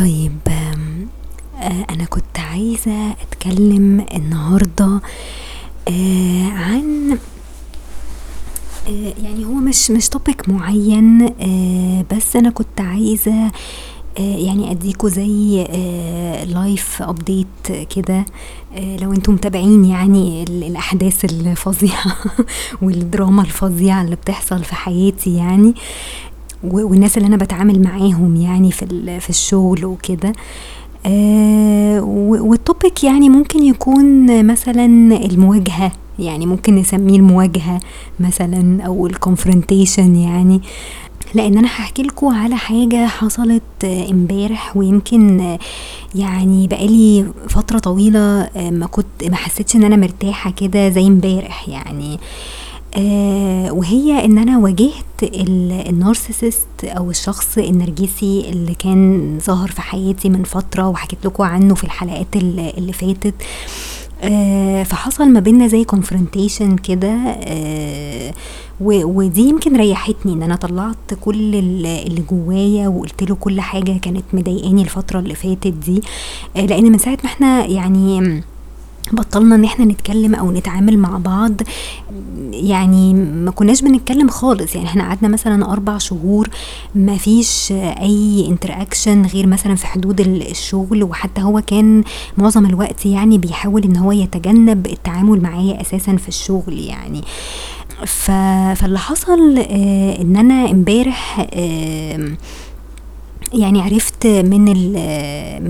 طيب آآ أنا كنت عايزة أتكلّم النهارده آآ عن آآ يعني هو مش مش topic معيّن بس أنا كنت عايزة يعني أدّيكم زي life update كده لو أنتم متابعين يعني ال الأحداث الفظيعة والدراما الفظيعة اللي بتحصل في حياتي يعني. والناس اللي أنا باتعامل معاهم يعني في في الشغل وكده. آآ و والtopic يعني ممكن يكون مثلًا المواجهة، يعني ممكن نسميه المواجهة مثلًا أو الconfrontation يعني، لإن أنا هاحكي لكم على حاجة حصلت امبارح ويمكن يعني بقى لي فترة طويلة آآ ما كنت ما حسّيتش إن أنا مرتاحة كده زي امبارح يعني. آآ وهي إن أنا واجهت ال النارسيسست أو الشخص النرجسي اللي كان ظهر في حياتي من فترة وحكيت لكم عنّه في الحلقات ال اللي فاتت. آآ فحصل ما بيننا زي confrontation كده و ودي يمكن ريّحتني إن أنا طلّعت كل ال اللي جوايا وقُلت له كل حاجة كانت مضايقاني الفترة اللي فاتت دي. آآ لإن من ساعة ما إحنا يعني بطّلنا إن إحنا نتكلّم أو نتعامل مع بعض يعني ما كناش بنتكلّم خالص، يعني إحنا قعدنا مثلًا 4 شهور ما فيش أي interaction غير مثلًا في حدود ال الشغل وحتى هو كان معظم الوقت يعني بيحاول إن هو يتجنّب التعامل معايا أساسًا في الشغل يعني. فاللي حصل آآ إن أنا إمبارح يعني عرفت من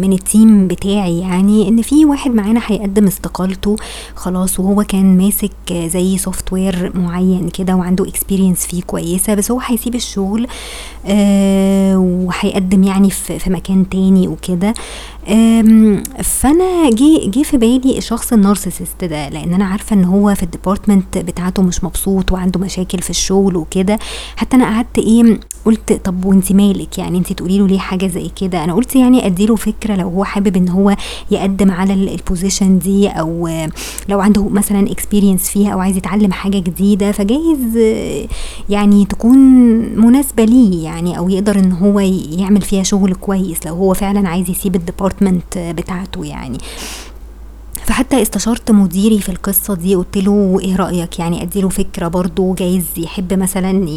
من الteam بتاعي يعني إن في واحد معانا هيقدّم استقالته خلاص وهو كان ماسك زي software معيّن كده وعنده experience فيه كويسة، بس هو هيسيب الشغل وهيقدّم يعني في مكان تاني وكده. فأنا جه جه في بالي الشخص النارسيسست ده، لإن أنا عارفة إن هو في الdepartment بتاعته مش مبسوط وعنده مشاكل في الشغل وكده، حتى أنا قعدت إيه قُلت طَب وأنتِ مالِك؟ يعني أنتِ تقولي له ليه حاجة زي كده؟ أنا قُلت يعني أدّي له فكرة لو هو حابب إن هو يقدّم على ال الposition دي أو لو عنده مثلًا experience فيها أو عايز يتعلّم حاجة جديدة فجايز يعني تكون مناسبة ليه يعني. أو يقدر إن هو يعمل فيها شغل كويس لو هو فعلًا عايز يسيب الdepartment بتاعته يعني. فحتى استشرت مديري في القصة دي قُلت له إيه رأيك يعني أدّي له فكرة برضه جايز يحب مثلًا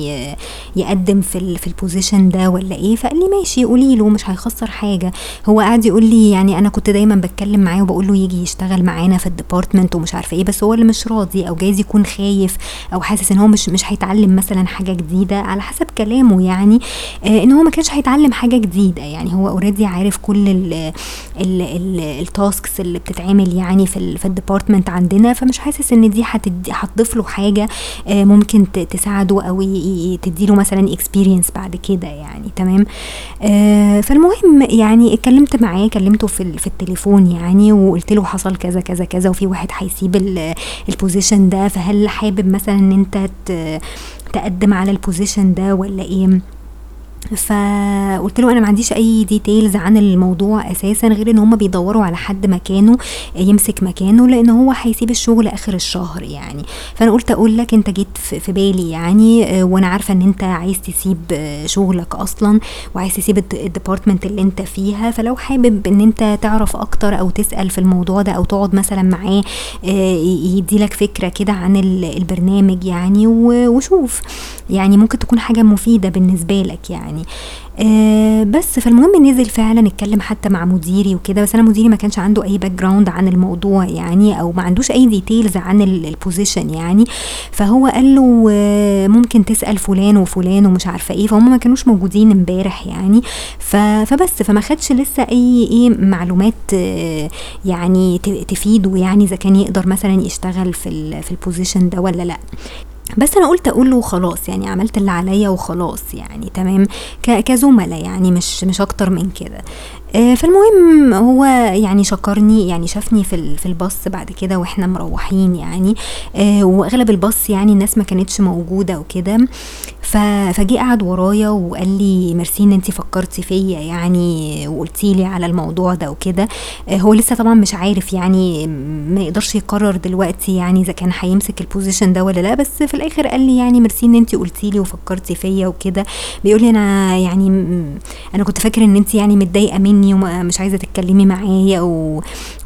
يقدّم في في الposition ده والّا إيه؟ فقال لي: "ماشي قولي له مش هيخسّر حاجة." هو قعد يقول لي يعني أنا كنت دايمًا باتكلّم معاه وباقول له ييجي يشتغل معانا في الdepartment ومش عارفة إيه، بس هو اللي مش راضي أو جايز يكون خايف أو حاسس إن هو مش مش هيتعلّم مثلًا حاجة جديدة على حسب كلامه يعني آآ إن هو ما كانش هيتعلّم حاجة جديدة، يعني هو already عارف كل ال ال ال الtasks اللي بتتعمل يعني في ال في الdepartment عندنا، فمش حاسس إن دي هتضيف له حاجة آآ ممكن تساعده أو ي ي تدّي له مثلًا experience بعد كده يعني تمام، آآ فالمهم يعني اتكلّمت معاه كلّمته في في التليفون يعني وقُلت له حصل كذا، كذا، كذا وفي واحد هيسيب ال الposition ده، فهل حابب مثلًا إن أنت ت تقدّم على الposition ده والّا إيه؟ فقُلت له: "أنا ما عنديش أي details عن الموضوع أساسًا غير إن هُم بيدوّروا على حد مكانه يمسك مكانه لإن هو هيسيب الشغل آخر الشهر يعني، فأنا قُلت أقول لك أنت جيت في بالي يعني وأنا عارفة إن أنت عايز تسيب شغلك أصلًا وعايز تسيب الد الdepartment اللي أنت فيها، فلو حابب إن أنت تعرف أكتر أو تسأل في الموضوع ده أو تقعد مثلًا معاه آآ ي يدّي لك فكرة كده عن ال البرنامج يعني وشوف، يعني ممكن تكون حاجة مفيدة بالنسبة لك يعني." آآ بس فالمهم نزل فعلًا اتكلّم حتى مع مديري وكده، بس أنا مديري ما كانش عنده أي background عن الموضوع يعني أو ما عندوش أي details عن ال الposition يعني، فهو قال له ممكن تسأل فُلان وفُلان ومش عارفة إيه، فهُم ما كانوش موجودين امبارح يعني. فبس فما خدش لسه أي إيه معلومات يعني ت تفيده يعني إذا كان يقدر مثلًا يشتغل في في الposition ده والّا لأ. بس أنا قُلت أقول له وخلاص يعني عملت اللي عليّا وخلاص يعني تمام، ك كزُملا يعني مش مش أكتر من كده. آآ فالمهم هو يعني شكرني يعني شافني في في الباص بعد كده وإحنا مروّحين يعني. آآ وأغلب الباص يعني الناس ما كانتش موجودة وكده، ف فجه قعد ورايا وقال لي: "ميرسي إن أنتِ فكّرتِ فيّا يعني وقُلتِ لي على الموضوع ده وكده." آآ هو لسه طبعًا مش عارف يعني ما يقدرش يقرّر دلوقتي يعني إذا كان هيمسك الposition ده والّا لأ، بس في الآخر قال لي يعني ميرسي إن انت قلتي لي وفكرتي فيا وكده. بيقول لي أنا يعني أنا كنت فاكر إن أنت يعني متضايقة مني ومش عايزة تتكلمي معايا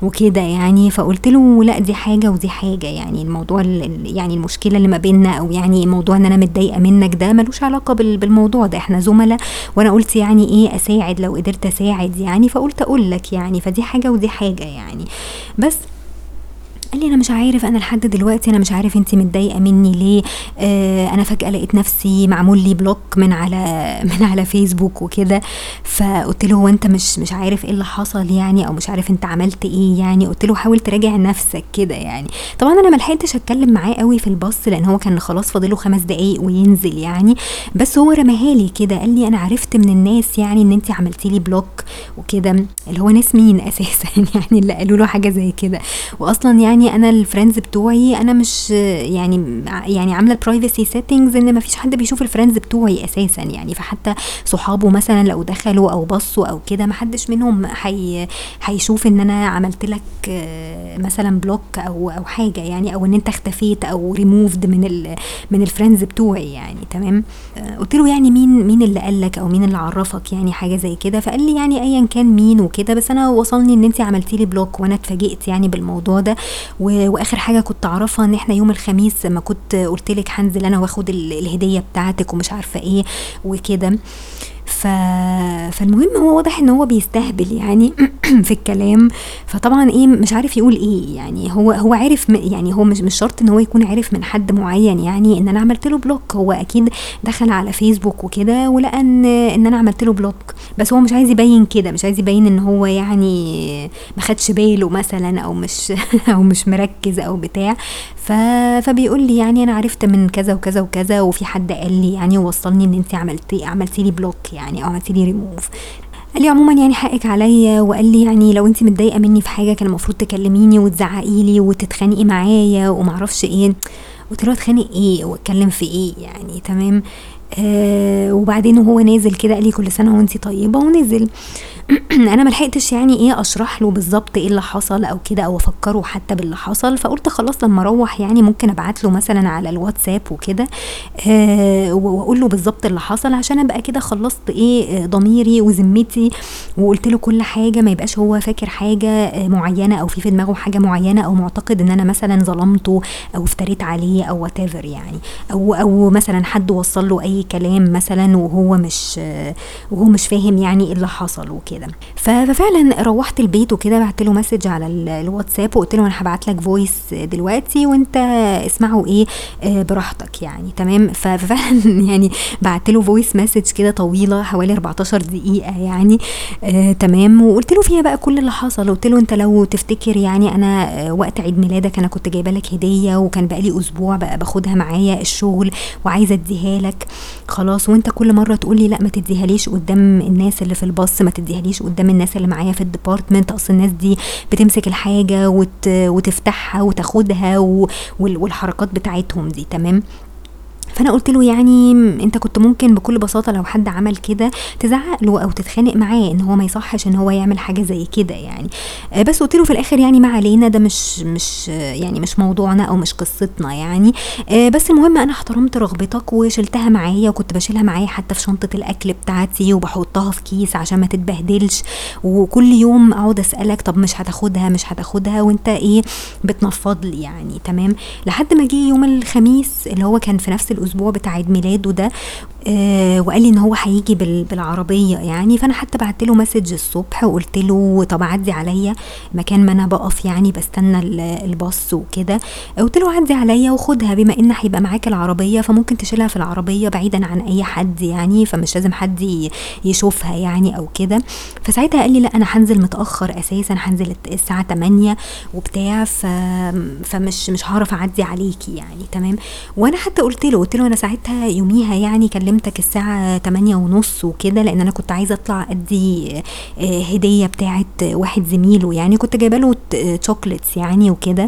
وكده يعني. فقلت له لأ دي حاجة ودي حاجة. يعني الموضوع يعني المشكلة اللي ما بيننا أو يعني موضوع إن أنا متضايقة منك ده ملوش علاقة بالموضوع ده. إحنا زملاء وأنا قلت يعني إيه أساعد لو قدرت أساعد يعني. فقلت أقول لك يعني. فدي حاجة ودي حاجة يعني. بس قال لي أنا مش عارف أنا لحد دلوقتي أنا مش عارف انت متضايقة مني ليه؟ آه أنا فجأة لقيت نفسي معمول لي بلوك من على من على فيسبوك وكده. فقلت له هو أنت مش مش عارف إيه اللي حصل يعني؟ أو مش عارف أنت عملت إيه يعني؟ قلت له حاول تراجع نفسك كده يعني. طبعا أنا ما لحقتش أتكلم معاه قوي في الباص لأن هو كان خلاص فاضله خمس دقايق وينزل يعني. بس هو رماها لي كده قال لي أنا عرفت من الناس يعني إن انت عملتي لي block وكده. اللي هو ناس مين أساسا يعني اللي قالوا له حاجة زي كده. واصلا يعني يعني أنا ال friends بتوعي أنا مش يعني يعني عاملة ال privacy settings إن ما فيش حد بيشوف ال friends بتوعي أساسا يعني. فحتى صحابه مثلا لو دخلوا أو بصوا أو كده ما حدش منهم حي هيشوف إن أنا عملت لك مثلا block أو أو حاجة يعني أو إن أنت اختفيت أو ريموفد من ال من الفريندز بتوعي يعني. تمام؟ قلت له يعني مين مين اللي قال لك أو مين اللي عرفك يعني حاجة زي كده؟ فقال لي يعني ايا كان مين وكده بس أنا وصلني إن انت عملتي لي block وأنا اتفاجئت يعني بالموضوع ده. وآخر حاجة كنت أعرفها إن إحنا يوم الخميس لما كنت قلت لك هنزل أنا وآخد الهدية بتاعتك ومش عارفة إيه وكده. ف... فالمهم هو واضح إن هو بيستهبل يعني في الكلام. فطبعا إيه مش عارف يقول إيه. يعني هو هو عارف يعني هو مش مش شرط إن هو يكون عارف من حد معين يعني إن أنا عملت له block هو أكيد دخل على فيسبوك وكده ولقى إن إن أنا عملت له block بس هو مش عايز يبين كده مش عايز يبين إن هو يعني ما خدش باله مثلا أو مش أو مش مركز أو بتاع. ف... فبيقول لي يعني أنا عرفت من كذا وكذا وكذا وفي حد قال لي يعني وصلني إن انت عملتي عملتي لي block يعني. أو عملتي لي ريموف قال لي عموما يعني حقك عليا وقال لي يعني لو انت متضايقة مني في حاجة كان المفروض تكلميني وتزعقي لي وتتخانقي معايا ومعرفش إيه. قلت له اتخانق إيه واتكلم في إيه يعني تمام؟ آه وبعدين وهو نازل كده قال لي كل سنة وانت طيبة ونزل. أنا ما لحقتش يعني إيه أشرح له بالظبط إيه اللي حصل أو كده أو أفكره حتى باللي حصل فقلت خلاص لما أروح يعني ممكن أبعت له مثلا على الواتساب وكده آه وأقول له بالظبط اللي حصل عشان أبقى كده خلصت إيه ضميري وذمتي وقلت له كل حاجة ما يبقاش هو فاكر حاجة معينة أو في في دماغه حاجة معينة أو معتقد إن أنا مثلا ظلمته أو افتريت عليه أو وات يعني أو أو مثلا حد وصل له أي كلام مثلا وهو مش وهو مش فاهم يعني إيه اللي حصل وكده. كده ففعلا روحت البيت وكده بعت له message على الواتساب وقلت له أنا هبعت لك voice دلوقتي وأنت اسمعه إيه براحتك يعني تمام؟ ففعلا يعني بعت له voice message كده طويلة حوالي 14 دقيقة يعني آه تمام؟ وقلت له فيها بقى كل اللي حصل قلت له أنت لو تفتكر يعني أنا وقت عيد ميلادك أنا كنت جايبة لك هدية وكان بقالي أسبوع بقى باخدها معايا الشغل وعايزة أديها لك. خلاص وانت كل مرة تقول لي لا ما تديهاليش قدام الناس اللي في الباص ما تديهاليش قدام الناس اللي معايا في ال department. أصل الناس دي بتمسك الحاجة وت... وتفتحها وتاخدها و... والحركات بتاعتهم دي تمام؟ فأنا قلت له يعني أنت كنت ممكن بكل بساطة لو حد عمل كده تزعق له أو تتخانق معاه إن هو ما يصحش إن هو يعمل حاجة زي كده يعني. بس قلت له في الآخر يعني ما علينا ده مش مش يعني مش موضوعنا أو مش قصتنا يعني. بس المهم أنا احترمت رغبتك وشلتها معايا وكنت بشيلها معايا حتى في شنطة الأكل بتاعتي وبحطها في كيس عشان ما تتبهدلش. وكل يوم أقعد أسألك طب مش هتاخدها مش هتاخدها وأنت إيه بتنفض لي يعني تمام؟ لحد ما جه يوم الخميس اللي هو كان في نفس الأسبوع بتاع عيد ميلاده ده آه وقال لي إن هو هيجي بالعربية يعني. فأنا حتى بعت له مسج الصبح وقلت له طب عدي عليا مكان ما أنا بقف يعني بستنى الباص وكده. قلت له عدي عليا وخدها بما إن هيبقى معاك العربية فممكن تشيلها في العربية بعيدا عن أي حد يعني فمش لازم حد يشوفها يعني أو كده. فساعتها قال لي لأ أنا هنزل متأخر أساسا هنزل الساعة 8 وبتاع. فمش مش هعرف أعدي عليكي يعني تمام. وأنا حتى قلت له قلت له أنا ساعتها يوميها يعني كلمتك الساعة تمانية ونص وكده لأن أنا كنت عايزة أطلع أدي هدية بتاعت واحد زميله يعني كنت جايبة له تشوكلتس يعني وكده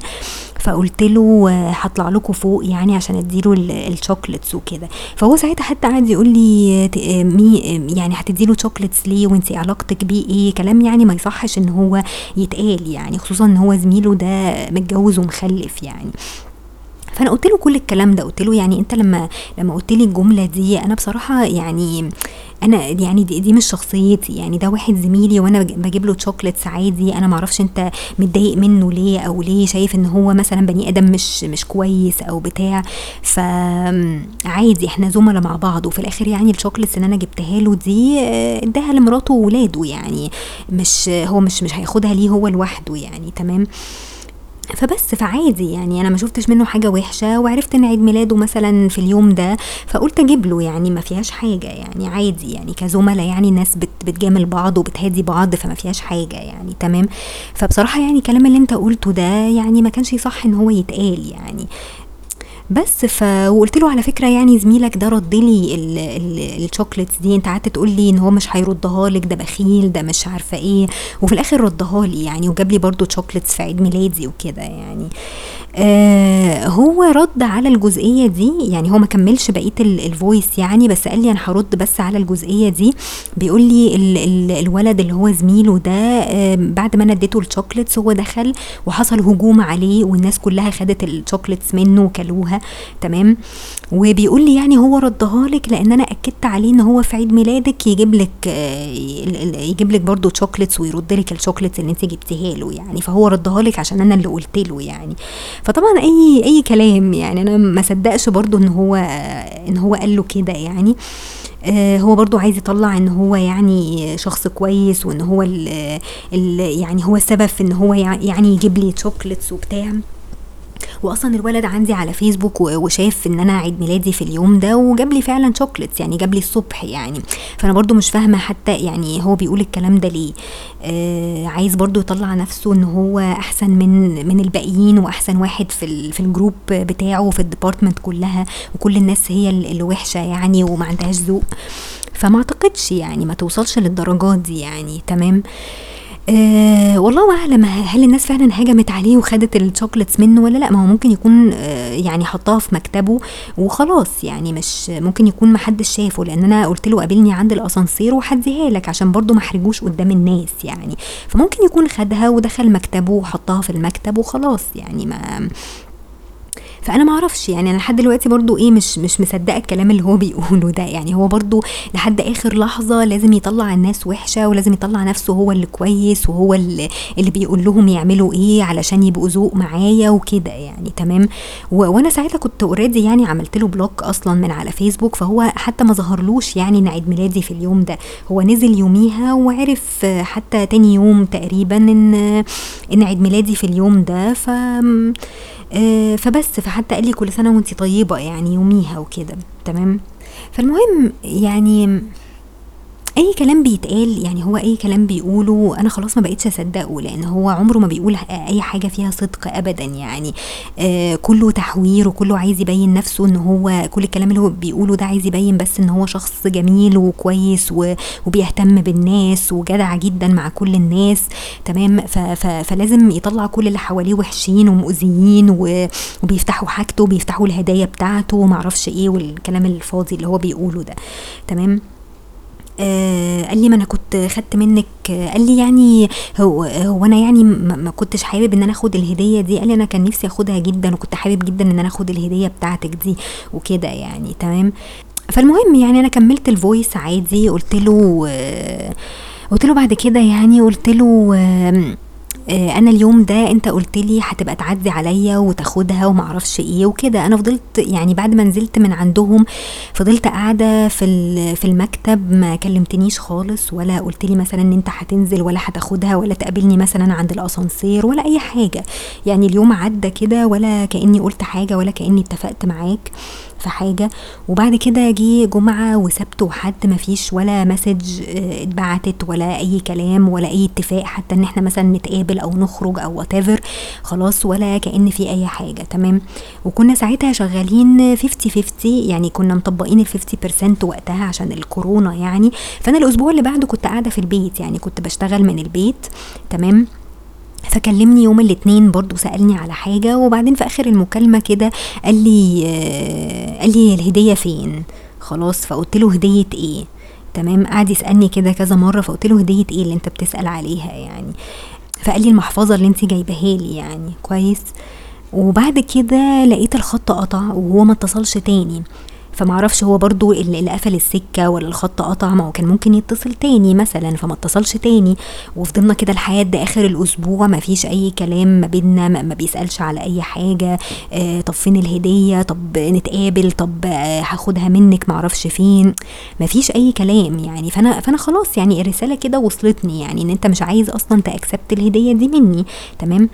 فقلت له هطلع لكم فوق يعني عشان أديله ال chocolates وكده. فهو ساعتها حتى قعد يقول لي مي يعني هتديله chocolates ليه وانت علاقتك بيه إيه؟ كلام يعني ما يصحش إن هو يتقال يعني خصوصا إن هو زميله ده متجوز ومخلف يعني. فأنا قلت له كل الكلام ده قلت له يعني أنت لما لما قلت لي الجملة دي أنا بصراحة يعني أنا يعني دي, دي مش شخصيتي يعني ده واحد زميلي وأنا بجيب له chocolates عادي أنا معرفش أنت متضايق منه ليه أو ليه شايف إن هو مثلا بني آدم مش مش كويس أو بتاع. فعادي إحنا زملاء مع بعض وفي الآخر يعني الشوكليتس اللي أنا جبتها له دي آه، اداها لمراته وولاده يعني مش هو مش مش هياخدها ليه هو لوحده يعني تمام؟ فبس فعادي يعني. أنا ما شفتش منه حاجة وحشة وعرفت إن عيد ميلاده مثلا في اليوم ده فقلت أجيب له يعني. ما فيهاش حاجة يعني عادي يعني. كزملاء يعني الناس بت بتجامل بعض وبتهادي بعض فما فيهاش حاجة يعني. تمام؟ فبصراحة يعني الكلام اللي أنت قلته ده يعني ما كانش يصح إن هو يتقال يعني. بس ف وقلت له على فكرة يعني زميلك ده رد لي ال chocolates دي انت قعدت تقول لي ان هو مش هيردها لك ده بخيل ده مش عارفة إيه وفي الآخر ردها لي يعني وجاب لي برده chocolates في عيد ميلادي وكده يعني. آه هو رد على الجزئية دي يعني هو ما كملش بقية ال voice يعني بس قال لي أنا هرد بس على الجزئية دي. بيقول لي ال ال الولد اللي هو زميله ده آه بعد ما أنا اديته ال chocolates هو دخل وحصل هجوم عليه والناس كلها خدت ال chocolates منه وكلوها. تمام؟ وبيقول لي يعني هو ردها لك لأن أنا أكدت عليه إن هو في عيد ميلادك يجيب لك آه يجيب لك برضه chocolates ويرد لك ال chocolates اللي انت جبتيها له يعني. فهو ردها لك عشان أنا اللي قلت له يعني. فطبعا أي أي كلام يعني. أنا ما صدقش برضو إن هو إن هو قال له كده يعني. آه هو برضو عايز يطلع إن هو يعني شخص كويس وإن هو ال ال يعني هو السبب في إن هو يعني يجيب لي chocolates وبتاع. واصلا الولد عندي على فيسبوك وشاف إن أنا عيد ميلادي في اليوم ده وجاب لي فعلا chocolates يعني جاب لي الصبح يعني. فأنا برضو مش فاهمة حتى يعني هو بيقول الكلام ده ليه. آه عايز برضو يطلع نفسه إن هو أحسن من من الباقيين وأحسن واحد في في ال group بتاعه وفي ال department كلها وكل الناس هي اللي وحشة يعني وما عندهاش ذوق. فما أعتقدش يعني ما توصلش للدرجات دي يعني تمام؟ آه أه والله اعلم هل الناس فعلا هجمت عليه وخدت الشوكليتس منه ولا لأ؟ ما هو ممكن يكون أه يعني حطها في مكتبه وخلاص. يعني مش ممكن يكون محدش شافه لأن أنا قلت له قابلني عند الأسانسير وهديها لك عشان برضو ما أحرجوش قدام الناس يعني. فممكن يكون خدها ودخل مكتبه وحطها في المكتب وخلاص. يعني ما فأنا ما أعرفش يعني أنا لحد دلوقتي برضو إيه مش مش مصدقة الكلام اللي هو بيقوله ده. يعني هو برضو لحد آخر لحظة لازم يطلع الناس وحشة ولازم يطلع نفسه هو اللي كويس وهو اللي, اللي بيقول لهم يعملوا إيه علشان يبقوا ذوق معايا وكده يعني تمام؟ وأنا ساعتها كنت already يعني عملت له block أصلا من على فيسبوك فهو حتى ما ظهرلوش يعني ان عيد ميلادي في اليوم ده. هو نزل يوميها وعرف حتى تاني يوم تقريبا إن إن عيد ميلادي في اليوم ده. ف فبس فحتى قال لي كل سنة وانت طيبة يعني يوميها وكده تمام؟ فالمهم يعني أي كلام بيتقال يعني هو أي كلام بيقوله أنا خلاص ما بقيتش أصدقه لأن هو عمره ما بيقول أي حاجة فيها صدق ابدا يعني. آه كله تحوير وكله عايز يبين نفسه إن هو كل الكلام اللي هو بيقوله ده عايز يبين بس إن هو شخص جميل وكويس وبيهتم بالناس وجدع جدا مع كل الناس. تمام؟ فلازم يطلع كل اللي حواليه وحشين ومؤذيين وبيفتحوا حاجته وبيفتحوا الهدايا بتاعته ومعرفش إيه والكلام الفاضي اللي هو بيقوله ده. تمام؟ آه قال لي ما أنا كنت خدت منك. قال لي يعني هو هو أنا يعني ما كنتش حابب إن أنا آخد الهدية دي. قال لي أنا كان نفسي آخدها جدا وكنت حابب جدا إن أنا آخد الهدية بتاعتك دي وكده يعني تمام؟ فالمهم يعني أنا كملت الفويس عادي قلت له آه قلت له بعد كده يعني قلت له آه آه، أنا اليوم ده أنت قلت لي هتبقى تعدي عليا وتاخدها ومعرفش إيه وكده. أنا فضلت يعني بعد ما نزلت من عندهم فضلت قاعدة في في المكتب ما كلمتنيش خالص ولا قلت لي مثلا إن أنت هتنزل ولا هتاخدها ولا تقابلني مثلا عند الأسانسير ولا أي حاجة. يعني اليوم عدى كده ولا كأني قلت حاجة ولا كأني اتفقت معاك. في حاجة وبعد كده جه جمعة وسبت وحد مفيش ولا message آه، اتبعتت ولا أي كلام ولا أي اتفاق حتى إن إحنا مثلا نتقابل أو نخرج أو what خلاص ولا كأن في أي حاجة تمام؟ وكنا ساعتها شغالين 50 50 يعني كنا مطبقين ال 50% وقتها عشان الكورونا يعني. فأنا الأسبوع اللي بعده كنت قاعدة في البيت يعني كنت بشتغل من البيت تمام؟ فكلمني يوم الاثنين برضو سألني على حاجة وبعدين في آخر المكالمة كده قال لي آه قال لي الهدية فين؟ خلاص فقلت له هدية إيه؟ تمام قعد يسألني كده كذا مرة فقلت له هدية إيه اللي أنت بتسأل عليها يعني؟ فقال لي المحفظة اللي أنت جايبها لي يعني كويس. وبعد كده لقيت الخط قطع وهو ما اتصلش تاني. فمعرفش هو برضو اللي قفل السكة ولا الخط قطع ما هو كان ممكن يتصل تاني مثلا فما اتصلش تاني. وفضلنا كده لحد آخر الأسبوع ما فيش أي كلام ما بينا ما بيسألش على أي حاجة. آه طب فين الهدية؟ طب نتقابل؟ طب آه هاخدها منك معرفش فين. ما فيش أي كلام يعني. فأنا فأنا خلاص يعني الرسالة كده وصلتني يعني إن أنت مش عايز أصلا تاكسبت الهدية دي مني. تمام؟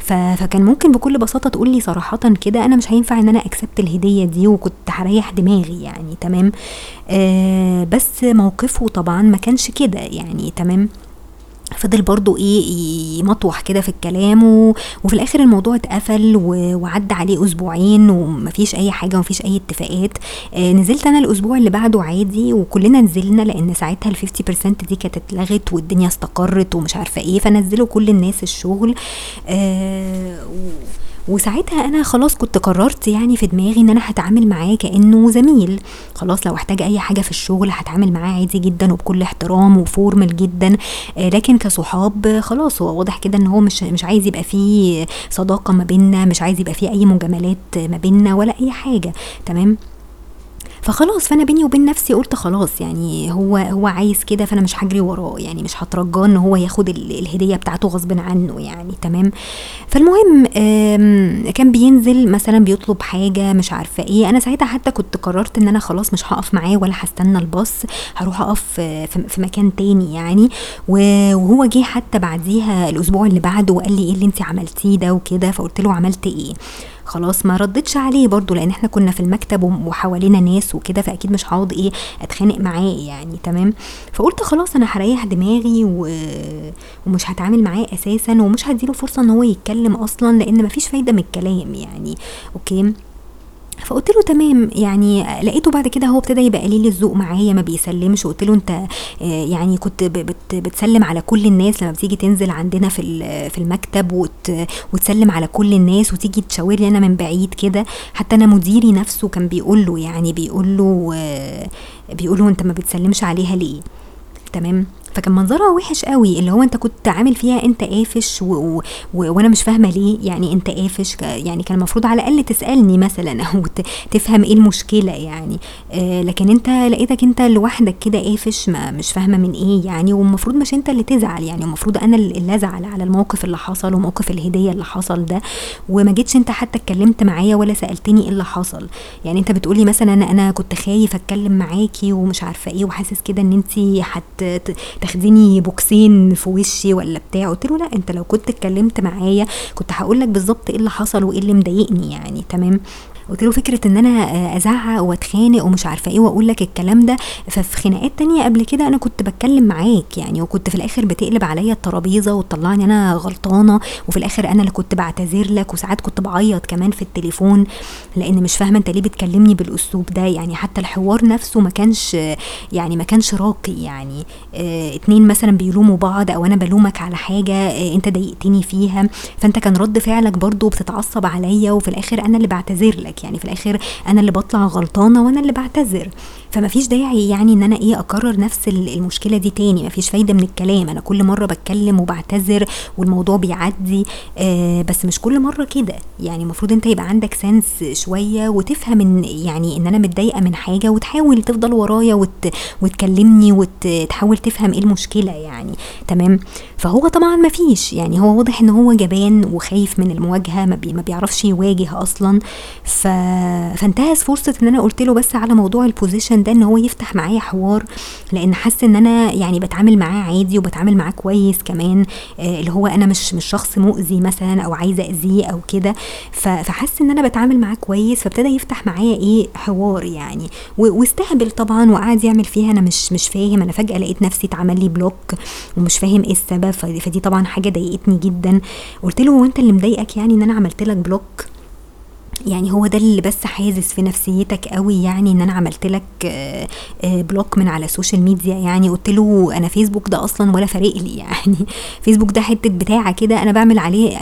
فكان ممكن بكل بساطة تقول لي صراحة كده أنا مش هينفع إن أنا اكسبت الهدية دي وكنت هريح دماغي يعني تمام؟ آه بس موقفه طبعا ما كانش كده يعني تمام؟ فضل برضو إيه يمطوح كده في الكلام. وفي الآخر الموضوع اتقفل و... وعدى عليه أسبوعين ومفيش أي حاجة ومفيش أي اتفاقات آه نزلت أنا الأسبوع اللي بعده عادي وكلنا نزلنا لأن ساعتها ال 50% دي كانت اتلغت والدنيا استقرت ومش عارفة إيه فنزلوا كل الناس الشغل آه و... وساعتها أنا خلاص كنت قررت يعني في دماغي إن أنا هتعامل معاه كأنه زميل. خلاص لو احتاج أي حاجة في الشغل هتعامل معاه عادي جدا وبكل احترام وفورمال جدا. آه لكن كصحاب خلاص هو واضح كده إن هو مش مش عايز يبقى فيه صداقة ما بيننا مش عايز يبقى فيه أي مجاملات ما بيننا ولا أي حاجة. تمام؟ فخلاص فأنا بيني وبين نفسي قلت خلاص يعني هو هو عايز كده فأنا مش هجري وراه يعني مش هترجاه إن هو ياخد الهدية بتاعته غصب عنه يعني تمام؟ فالمهم كان بينزل مثلا بيطلب حاجة مش عارفة إيه أنا ساعتها حتى كنت قررت إن أنا خلاص مش هقف معاه ولا هستنى الباص هروح أقف في مكان تاني يعني وهو جه حتى بعديها الأسبوع اللي بعده وقال لي إيه اللي انت عملتيه ده وكده فقلت له عملت إيه؟ خلاص ما ردتش عليه برضو لأن إحنا كنا في المكتب وحوالينا ناس وكده فأكيد مش هقعد إيه أتخانق معاه يعني تمام؟ فقلت خلاص أنا هريح دماغي و... ومش هتعامل معاه أساسا ومش هديله فرصة إن هو يتكلم أصلا لأن مفيش فايدة من الكلام يعني أوكي؟ فقلت له تمام يعني لقيته بعد كده هو ابتدى يبقى قليل الذوق معايا ما بيسلمش. قلت له أنت آه، يعني كنت بت بتسلم على كل الناس لما بتيجي تنزل عندنا في في المكتب وت وتسلم على كل الناس وتيجي تشاور لي أنا من بعيد كده. حتى أنا مديري نفسه كان بيقول له يعني بيقول له آه، بيقول له أنت ما بتسلمش عليها ليه؟ تمام؟ فكان منظرها وحش قوي اللي هو انت كنت عامل فيها انت قافش و... و... وأنا مش فاهمة ليه يعني انت قافش يعني كان المفروض على الأقل تسألني مثلا أو تفهم إيه المشكلة يعني. آه لكن انت لقيتك انت لوحدك كده قافش ما مش فاهمة من إيه يعني. والمفروض مش انت اللي تزعل يعني المفروض أنا اللي ازعل على الموقف اللي حصل وموقف الهدية اللي حصل ده. وما جيتش انت حتى اتكلمت معايا ولا سألتني إيه اللي حصل. يعني انت بتقولي مثلا أنا كنت خايف أتكلم معاكي ومش عارفة إيه وحاسس كده ان انت هت تاخديني بوكسين في وشي ولا بتاع؟ قلت له لا انت لو كنت اتكلمت معايا كنت هقول لك بالظبط إيه اللي حصل وإيه اللي مضايقني يعني تمام؟ قلت له فكرة إن أنا أزعق وأتخانق ومش عارفة إيه وأقول لك الكلام ده. ففي خناقات تانية قبل كده أنا كنت بتكلم معاك يعني وكنت في الآخر بتقلب عليا الترابيزة وتطلعني أنا غلطانة وفي الآخر أنا اللي كنت بعتذر لك وساعات كنت بعيط كمان في التليفون لأن مش فاهمة أنت ليه بتكلمني بالأسلوب ده. يعني حتى الحوار نفسه ما كانش يعني ما كانش راقي يعني. آه اتنين مثلا بيلوموا بعض أو أنا بلومك على حاجة آه أنت ضايقتني فيها. فأنت كان رد فعلك برضو بتتعصب عليا وفي الآخر أنا اللي بعتذر لك. يعني في الآخر أنا اللي بطلع غلطانة وأنا اللي بعتذر. فما فيش داعي يعني إن أنا إيه أكرر نفس المشكلة دي تاني ما فيش فايدة من الكلام. أنا كل مرة بتكلم وبعتذر والموضوع بيعدي آه بس مش كل مرة كده. يعني المفروض أنت يبقى عندك sense شوية وتفهم إن يعني إن أنا متضايقة من حاجة وتحاول تفضل ورايا وت وتكلمني وتحاول تفهم إيه المشكلة يعني. تمام؟ فهو طبعا ما فيش يعني هو واضح إن هو جبان وخايف من المواجهة ما, بي ما بيعرفش يواجه أصلا. ف... فانتهز فرصة إن أنا قلت له بس على موضوع ال position ده إن هو يفتح معايا حوار لأن حاسة إن أنا يعني بتعامل معاه عادي وبتعامل معاه كويس كمان آه اللي هو أنا مش مش شخص مؤذي مثلا أو عايزة أذيه أو كده. فحس إن أنا بتعامل معاه كويس فابتدى يفتح معايا إيه حوار يعني. واستهبل طبعا وقعد يعمل فيها أنا مش مش فاهم. أنا فجأة لقيت نفسي اتعمل لي block ومش فاهم إيه السبب فدي طبعا حاجة ضايقتني جدا. قلت له هو أنت اللي مضايقك يعني إن أنا عملت لك block؟ يعني هو ده اللي بس حازز في نفسيتك قوي يعني إن أنا عملت لك block من على ال social media يعني قلت له أنا فيسبوك ده أصلا ولا فارق لي يعني فيسبوك ده حتة بتاعة كده أنا بعمل عليه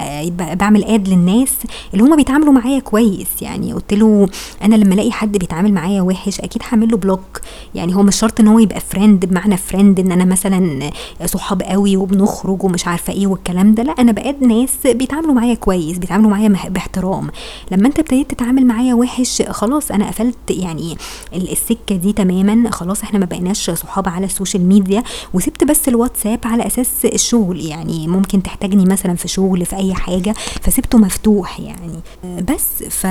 بعمل add للناس اللي هم بيتعاملوا معايا كويس يعني قلت له أنا لما ألاقي حد بيتعامل معايا وحش أكيد هعمل له block يعني هو مش شرط إن هو يبقى friend بمعنى friend إن أنا مثلا صحاب قوي وبنخرج ومش عارفة إيه والكلام ده لأ أنا ب add ناس بيتعاملوا معايا كويس بيتعاملوا معايا باحترام. لما أنت ابتديت تتعامل معايا وحش خلاص أنا قفلت يعني السكة دي تماما خلاص إحنا ما بقيناش صحاب على ال social media وسبت بس الواتساب على أساس الشغل يعني ممكن تحتاجني مثلا في شغل في أي حاجة فسبته مفتوح يعني. بس ف...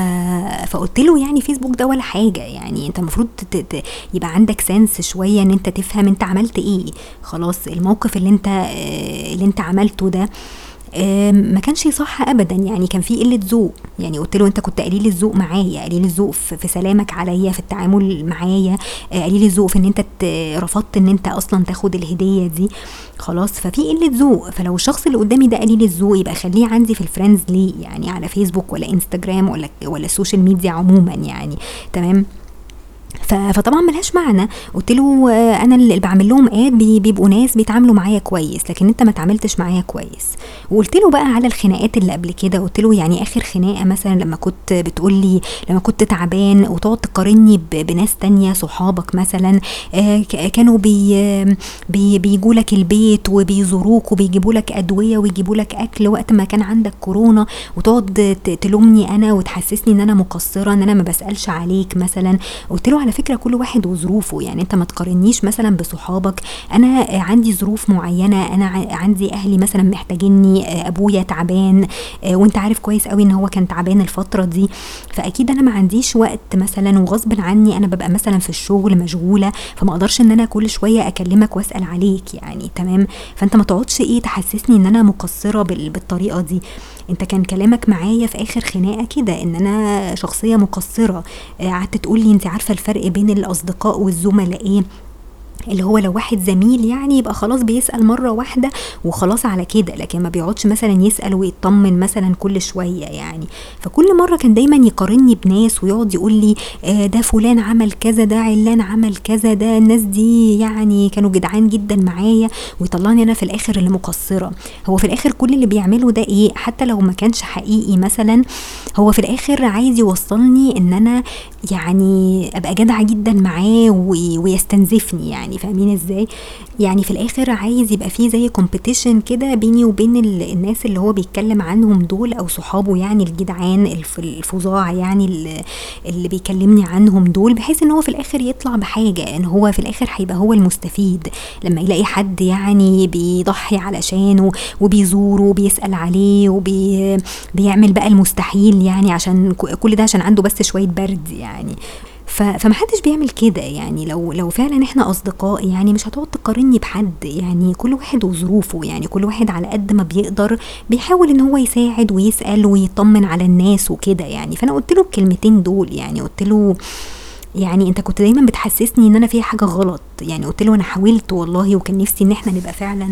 فقلت له يعني فيسبوك ده ولا حاجة يعني أنت المفروض ت... يبقى عندك سنس شوية إن أنت تفهم أنت عملت إيه. خلاص الموقف اللي أنت اللي أنت عملته ده ما كانش صح ابدا. يعني كان في قلة ذوق. يعني قلت له أنت كنت قليل الذوق معايا. قليل الذوق في سلامك عليا في التعامل معايا. آه، قليل الذوق في إن أنت رفضت إن أنت أصلا تاخد الهدية دي. خلاص ففي قلة ذوق. فلو الشخص اللي قدامي ده قليل الذوق يبقى خليه عندي في ال friends ليه؟ يعني على فيسبوك ولا انستجرام ولا ولا ال social media عموما يعني. تمام؟ فطبعا ملهاش معنى. قلت له آه، أنا اللي بعمل لهم add بيبقوا ناس بيتعاملوا معايا كويس لكن أنت ما تعاملتش معايا كويس. وقلت له بقى على الخناقات اللي قبل كده قلت له يعني آخر خناقة مثلا لما كنت بتقول لي لما كنت تعبان وتقعد تقارني بناس تانية صحابك مثلا آه، كانوا بي بي بيجوا لك البيت وبيزوروك وبيجيبوا لك أدوية ويجيبوا لك أكل وقت ما كان عندك كورونا وتقعد تلومني أنا وتحسسني إن أنا مقصرة إن أنا ما بسألش عليك مثلا. قلت له على فكرة كل واحد وظروفه. يعني انت ما تقارنيش مثلا بصحابك. أنا عندي ظروف معينة. أنا عندي أهلي مثلا محتاجيني أبويا تعبان وانت عارف كويس قوي إن هو كان تعبان الفترة دي. فأكيد أنا ما عنديش وقت مثلا وغصب عني أنا ببقى مثلا في الشغل مشغولة فما أقدرش إن أنا كل شوية أكلمك وأسأل عليك يعني تمام؟ فأنت ما تقعدش إيه تحسسني إن أنا مقصرة بالطريقة دي. انت كان كلامك معايا في آخر خناقة كده إن أنا شخصية مقصرة. قعدت تقول لي أنت عارفة الفرق بين الأصدقاء والزملاء إيه؟ اللي هو لو واحد زميل يعني يبقى خلاص بيسأل مرة واحدة وخلاص على كده لكن ما بيقعدش مثلا يسأل ويطمن مثلا كل شوية يعني. فكل مرة كان دايما يقارني بناس ويقعد يقول لي آه ده فلان عمل كذا ده علان عمل كذا ده الناس دي يعني كانوا جدعان جدا معايا. ويطلعني أنا في الآخر اللي مقصرة. هو في الآخر كل اللي بيعمله ده إيه؟ حتى لو ما كانش حقيقي مثلا هو في الآخر عايز يوصلني إن أنا يعني أبقى جدعة جدا معاه ويستنزفني يعني. فاهمين إزاي؟ يعني في الآخر عايز يبقى فيه زي كومبيتيشن كده بيني وبين الناس اللي هو بيتكلم عنهم دول أو صحابه يعني الجدعان الفظاع يعني اللي, اللي بيكلمني عنهم دول بحيث إن هو في الآخر يطلع بحاجة إن هو في الآخر هيبقى هو المستفيد. لما يلاقي حد يعني بيضحي علشانه وبيزوره وبيسأل عليه وبيعمل بقى المستحيل يعني عشان كل ده عشان عنده بس شوية برد يعني. فمحدش بيعمل كده. يعني لو لو فعلا إحنا أصدقاء يعني مش هتقعد تقارني بحد. يعني كل واحد وظروفه. يعني كل واحد على قد ما بيقدر بيحاول إن هو يساعد ويسأل ويطمن على الناس وكده يعني. فأنا قلت له الكلمتين دول. يعني قلت له يعني انت كنت دايما بتحسسني إن أنا في حاجة غلط. يعني قلت له أنا حاولت والله وكان نفسي إن إحنا نبقى فعلا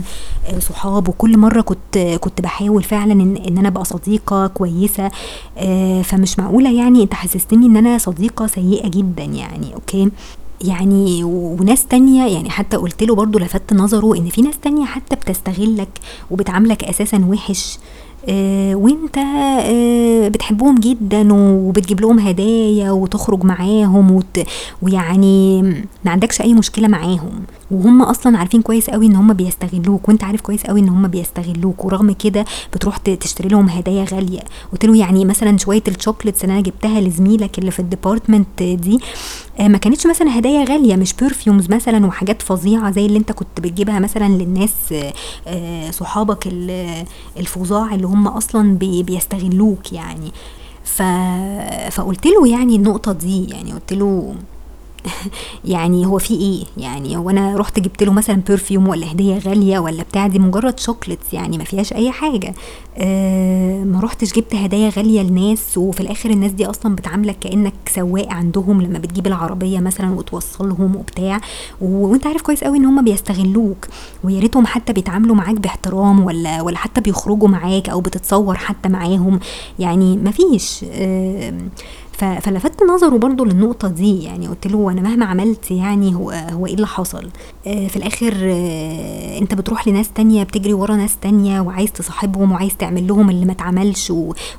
آه، صحاب. وكل مرة كنت كنت بحاول فعلا إن, إن أنا أبقى صديقة كويسة. آه، فمش معقولة يعني أنت حسستني إن أنا صديقة سيئة جدا يعني okay؟ يعني وناس تانية يعني حتى قلت له برضو لفت نظره إن في ناس تانية حتى بتستغلك وبتعاملك أساسا وحش. وانت آه بتحبهم جدا وبتجيب لهم هدايا وتخرج معاهم وت ويعني ما عندكش أي مشكلة معاهم. وهم أصلا عارفين كويس قوي إن هم بيستغلوك وأنت عارف كويس قوي إن هم بيستغلوك ورغم كده بتروح تشتري لهم هدايا غالية. قلت له يعني مثلا شوية ال chocolates اللي أنا جبتها لزميلك اللي في ال department دي آه ما كانتش مثلا هدايا غالية مش perfumes مثلا وحاجات فظيعة زي اللي أنت كنت بتجيبها مثلا للناس آه صحابك الفظاع اللي هم أصلا بيستغلوك يعني. ف... فقلت له يعني النقطة دي يعني قلت له يعني هو في إيه؟ يعني هو أنا رحت جبت له مثلا perfume ولا هدية غالية ولا بتاع دي مجرد chocolates يعني ما فيهاش أي حاجة. أه ما رحتش جبت هدايا غالية لناس وفي الآخر الناس دي أصلا بتعاملك كأنك سواق عندهم لما بتجيب العربية مثلا وتوصلهم وبتاع. وأنت عارف كويس قوي إن هم بيستغلوك ويا ريتهم حتى بيتعاملوا معاك باحترام ولا ولا حتى بيخرجوا معاك أو بتتصور حتى معاهم. يعني ما فيش أه فلفت نظره برضو للنقطة دي يعني قلت له أنا مهما عملت يعني هو هو إيه اللي حصل؟ آه في الآخر آه أنت بتروح لناس تانية بتجري ورا ناس تانية وعايز تصاحبهم وعايز تعمل لهم اللي ما اتعملش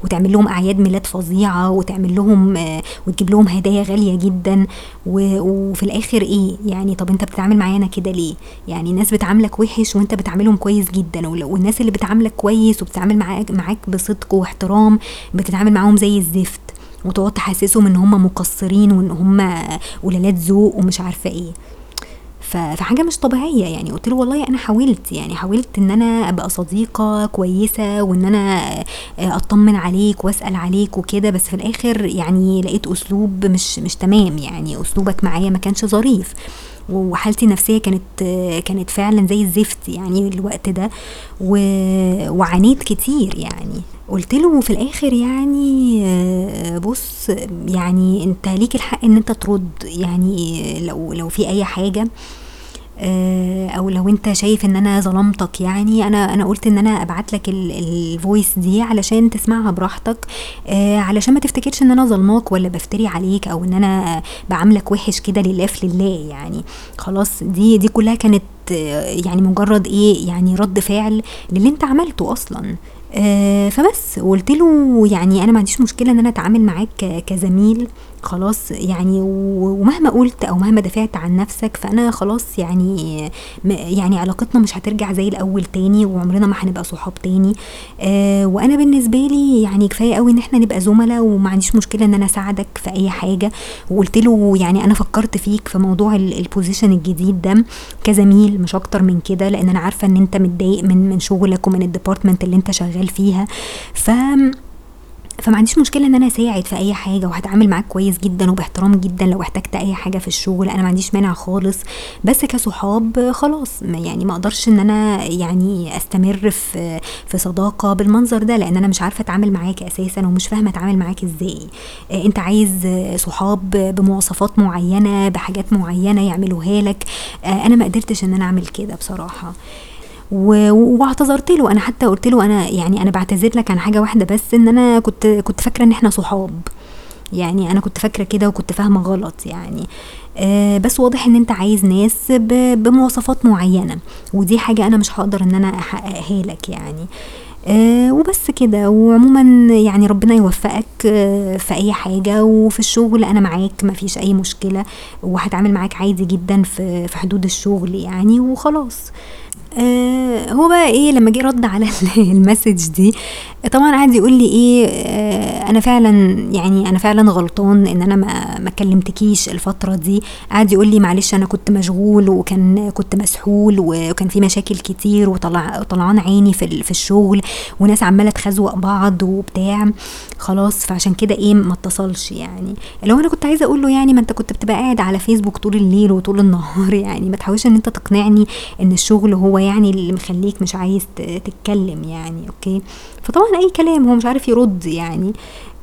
وتعمل لهم أعياد ميلاد فظيعة وتعمل لهم آه وتجيب لهم هدايا غالية جدا وفي الآخر إيه؟ يعني طب أنت بتتعامل معانا كده ليه؟ يعني الناس بتعاملك وحش وأنت بتعاملهم كويس جدا والناس اللي بتعاملك كويس وبتتعامل معاك بصدق واحترام بتتعامل معاهم زي الزفت. وتقعد تحسسهم إن هم مقصرين وإن هم ولالات ذوق ومش عارفة إيه. فحاجة مش طبيعية يعني. قلت له والله أنا حاولت يعني حاولت إن أنا أبقى صديقة كويسة وإن أنا أطمن عليك وأسأل عليك وكده بس في الآخر يعني لقيت أسلوب مش مش تمام يعني. أسلوبك معايا ما كانش ظريف. وحالتي النفسية كانت كانت فعلا زي الزفت يعني الوقت ده. وعانيت كتير يعني. قلت له في الآخر يعني بص يعني أنت ليك الحق إن أنت ترد يعني لو لو في أي حاجة أو لو أنت شايف إن أنا ظلمتك يعني أنا أنا قلت إن أنا أبعت لك الفويس دي علشان تسمعها براحتك علشان ما تفتكرش إن أنا ظلماك ولا بفتري عليك أو إن أنا بعاملك وحش كده لله في لله يعني خلاص دي دي كلها كانت يعني مجرد إيه يعني رد فعل للي أنت عملته أصلا. آه فبس وقلت له يعني أنا ما عنديش مشكلة إن أنا أتعامل معاك كزميل. خلاص يعني ومهما قلت أو مهما دافعت عن نفسك فأنا خلاص يعني يعني علاقتنا مش هترجع زي الأول تاني وعمرنا ما هنبقى صحاب تاني. آه وأنا بالنسبة لي يعني كفاية قوي إن إحنا نبقى زملاء وما عنديش مشكلة إن أنا أساعدك في أي حاجة. وقلت له يعني أنا فكرت فيك في موضوع ال position الجديد ده كزميل مش أكتر من كده لأن أنا عارفة إن أنت متضايق من من شغلك ومن ال department اللي أنت شغال فيها. ف فما عنديش مشكلة إن أنا أساعد في أي حاجة وهتعامل معاك كويس جدا وباحترام جدا لو احتجت أي حاجة في الشغل. أنا ما عنديش مانع خالص بس كصحاب خلاص. يعني ما أقدرش إن أنا يعني أستمر في في صداقة بالمنظر ده لأن أنا مش عارفة أتعامل معاك أساسا ومش فاهمة أتعامل معاك إزاي. أنت عايز صحاب بمواصفات معينة بحاجات معينة يعملوها لك. أنا ما قدرتش إن أنا أعمل كده بصراحة. واعتذرت له. أنا حتى قلت له أنا يعني أنا بعتذر لك عن حاجة واحدة بس إن أنا كنت كنت فاكرة إن إحنا صحاب. يعني أنا كنت فاكرة كده وكنت فاهمة غلط يعني. آه بس واضح إن أنت عايز ناس بمواصفات معينة. ودي حاجة أنا مش هقدر إن أنا أحققها لك يعني. آه وبس كده. وعموما يعني ربنا يوفقك آه في أي حاجة. وفي الشغل أنا معاك مفيش أي مشكلة. وهتعامل معاك عادي جدا في في حدود الشغل يعني. وخلاص. آه هو بقى إيه لما جه رد على المسج دي طبعا قعد يقول لي إيه آه أنا فعلا يعني أنا فعلا غلطان إن أنا ما ما كلمتكيش الفترة دي. قعد يقول لي معلش أنا كنت مشغول وكان كنت مسحول وكان في مشاكل كتير وطلع طلعان عيني في في الشغل وناس عمالة تخزوق بعض وبتاع. خلاص فعشان كده إيه ما اتصلش يعني. لو أنا كنت عايزة أقول له يعني ما أنت كنت بتبقى قاعد على فيسبوك طول الليل وطول النهار يعني ما تحاولش إن أنت تقنعني إن الشغل هو يعني اللي مخليك مش عايز تتكلم يعني أوكي؟ فطبعا أي كلام هو مش عارف يرد يعني.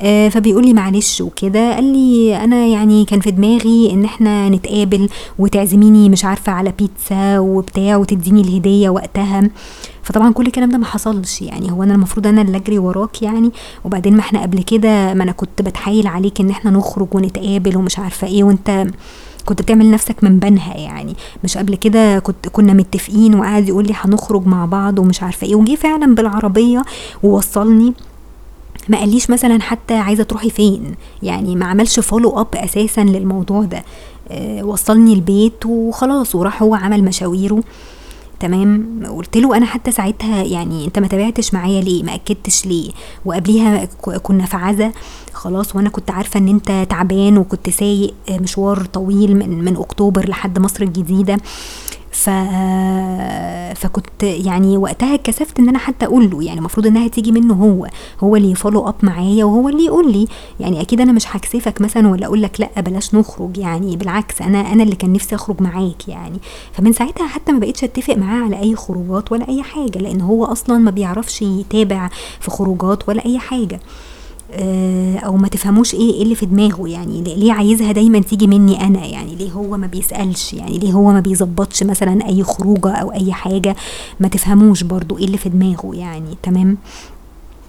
آه فبيقول لي معلش وكده. قال لي أنا يعني كان في دماغي إن إحنا نتقابل وتعزميني مش عارفة على بيتزا وبتاع وتديني الهدية وقتها. فطبعا كل الكلام ده ما حصلش يعني. هو أنا المفروض أنا اللي أجري وراك يعني. وبعدين ما إحنا قبل كده ما أنا كنت بتحايل عليك إن إحنا نخرج ونتقابل ومش عارفة إيه وأنت كنت بتعمل نفسك من بنها يعني. مش قبل كده كنت كنا متفقين وقعد يقول لي هنخرج مع بعض ومش عارفة إيه. وجي فعلا بالعربية ووصلني. ما قاليش مثلا حتى عايزة تروحي فين. يعني ما عملش follow up أساسا للموضوع ده. أه وصلني البيت وخلاص وراح هو عمل مشاويره. تمام؟ قلت له أنا حتى ساعتها يعني أنت ما تابعتش معايا ليه؟ ما أكدتش ليه؟ وقبليها كنا في عزا. خلاص وأنا كنت عارفة إن أنت تعبان وكنت سايق مشوار طويل من من أكتوبر لحد مصر الجديدة. ف... فكنت يعني وقتها اتكسفت إن أنا حتى أقول له يعني المفروض إنها تيجي منه هو هو اللي يفولو اب معايا وهو اللي يقول لي يعني أكيد أنا مش هكسفك مثلا ولا أقول لك لأ بلاش نخرج يعني بالعكس أنا أنا اللي كان نفسي أخرج معاك يعني. فمن ساعتها حتى ما بقتش أتفق معاه على أي خروجات ولا أي حاجة لأن هو أصلا ما بيعرفش يتابع في خروجات ولا أي حاجة. أو ما تفهموش إيه إيه اللي في دماغه يعني ليه عايزها دايما تيجي مني أنا؟ يعني ليه هو ما بيسألش؟ يعني ليه هو ما بيظبطش مثلا أي خروجة أو أي حاجة؟ ما تفهموش برضو إيه اللي في دماغه يعني تمام؟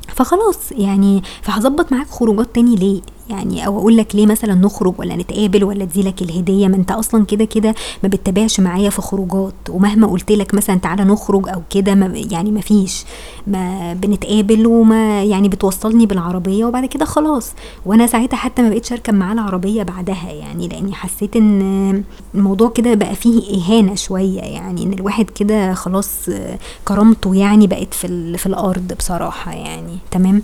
فخلاص يعني فهظبط معاك خروجات تاني ليه؟ يعني أو أقول لك ليه مثلا نخرج ولا نتقابل ولا اديلك الهدية؟ ما أنت أصلا كده كده ما بتتابعش معايا في خروجات. ومهما قلت لك مثلا تعالى نخرج أو كده ما يعني ما فيش. ما بنتقابل وما يعني بتوصلني بالعربية وبعد كده خلاص. وأنا ساعتها حتى ما بقتش أركب معاه العربية بعدها يعني لأني حسيت إن الموضوع كده بقى فيه إهانة شوية يعني إن الواحد كده خلاص كرامته يعني بقت في في الأرض بصراحة يعني. تمام؟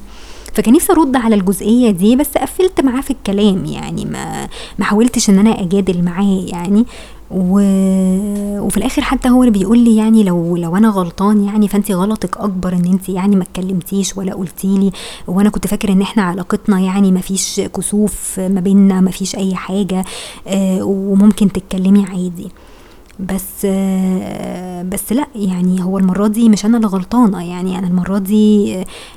فكان نفسي ارد على الجزئية دي بس قفلت معاه في الكلام يعني ما ما حاولتش إن أنا أجادل معاه يعني. و... وفي الآخر حتى هو اللي بيقول لي يعني لو لو أنا غلطان يعني فانت غلطك أكبر إن انت يعني ما اتكلمتيش ولا قلتي لي وأنا كنت فاكر إن إحنا علاقتنا يعني ما فيش كسوف ما بيننا ما فيش أي حاجة آه وممكن تتكلمي عادي. بس بس لا يعني هو المرة دي مش أنا اللي غلطانة يعني أنا المرة دي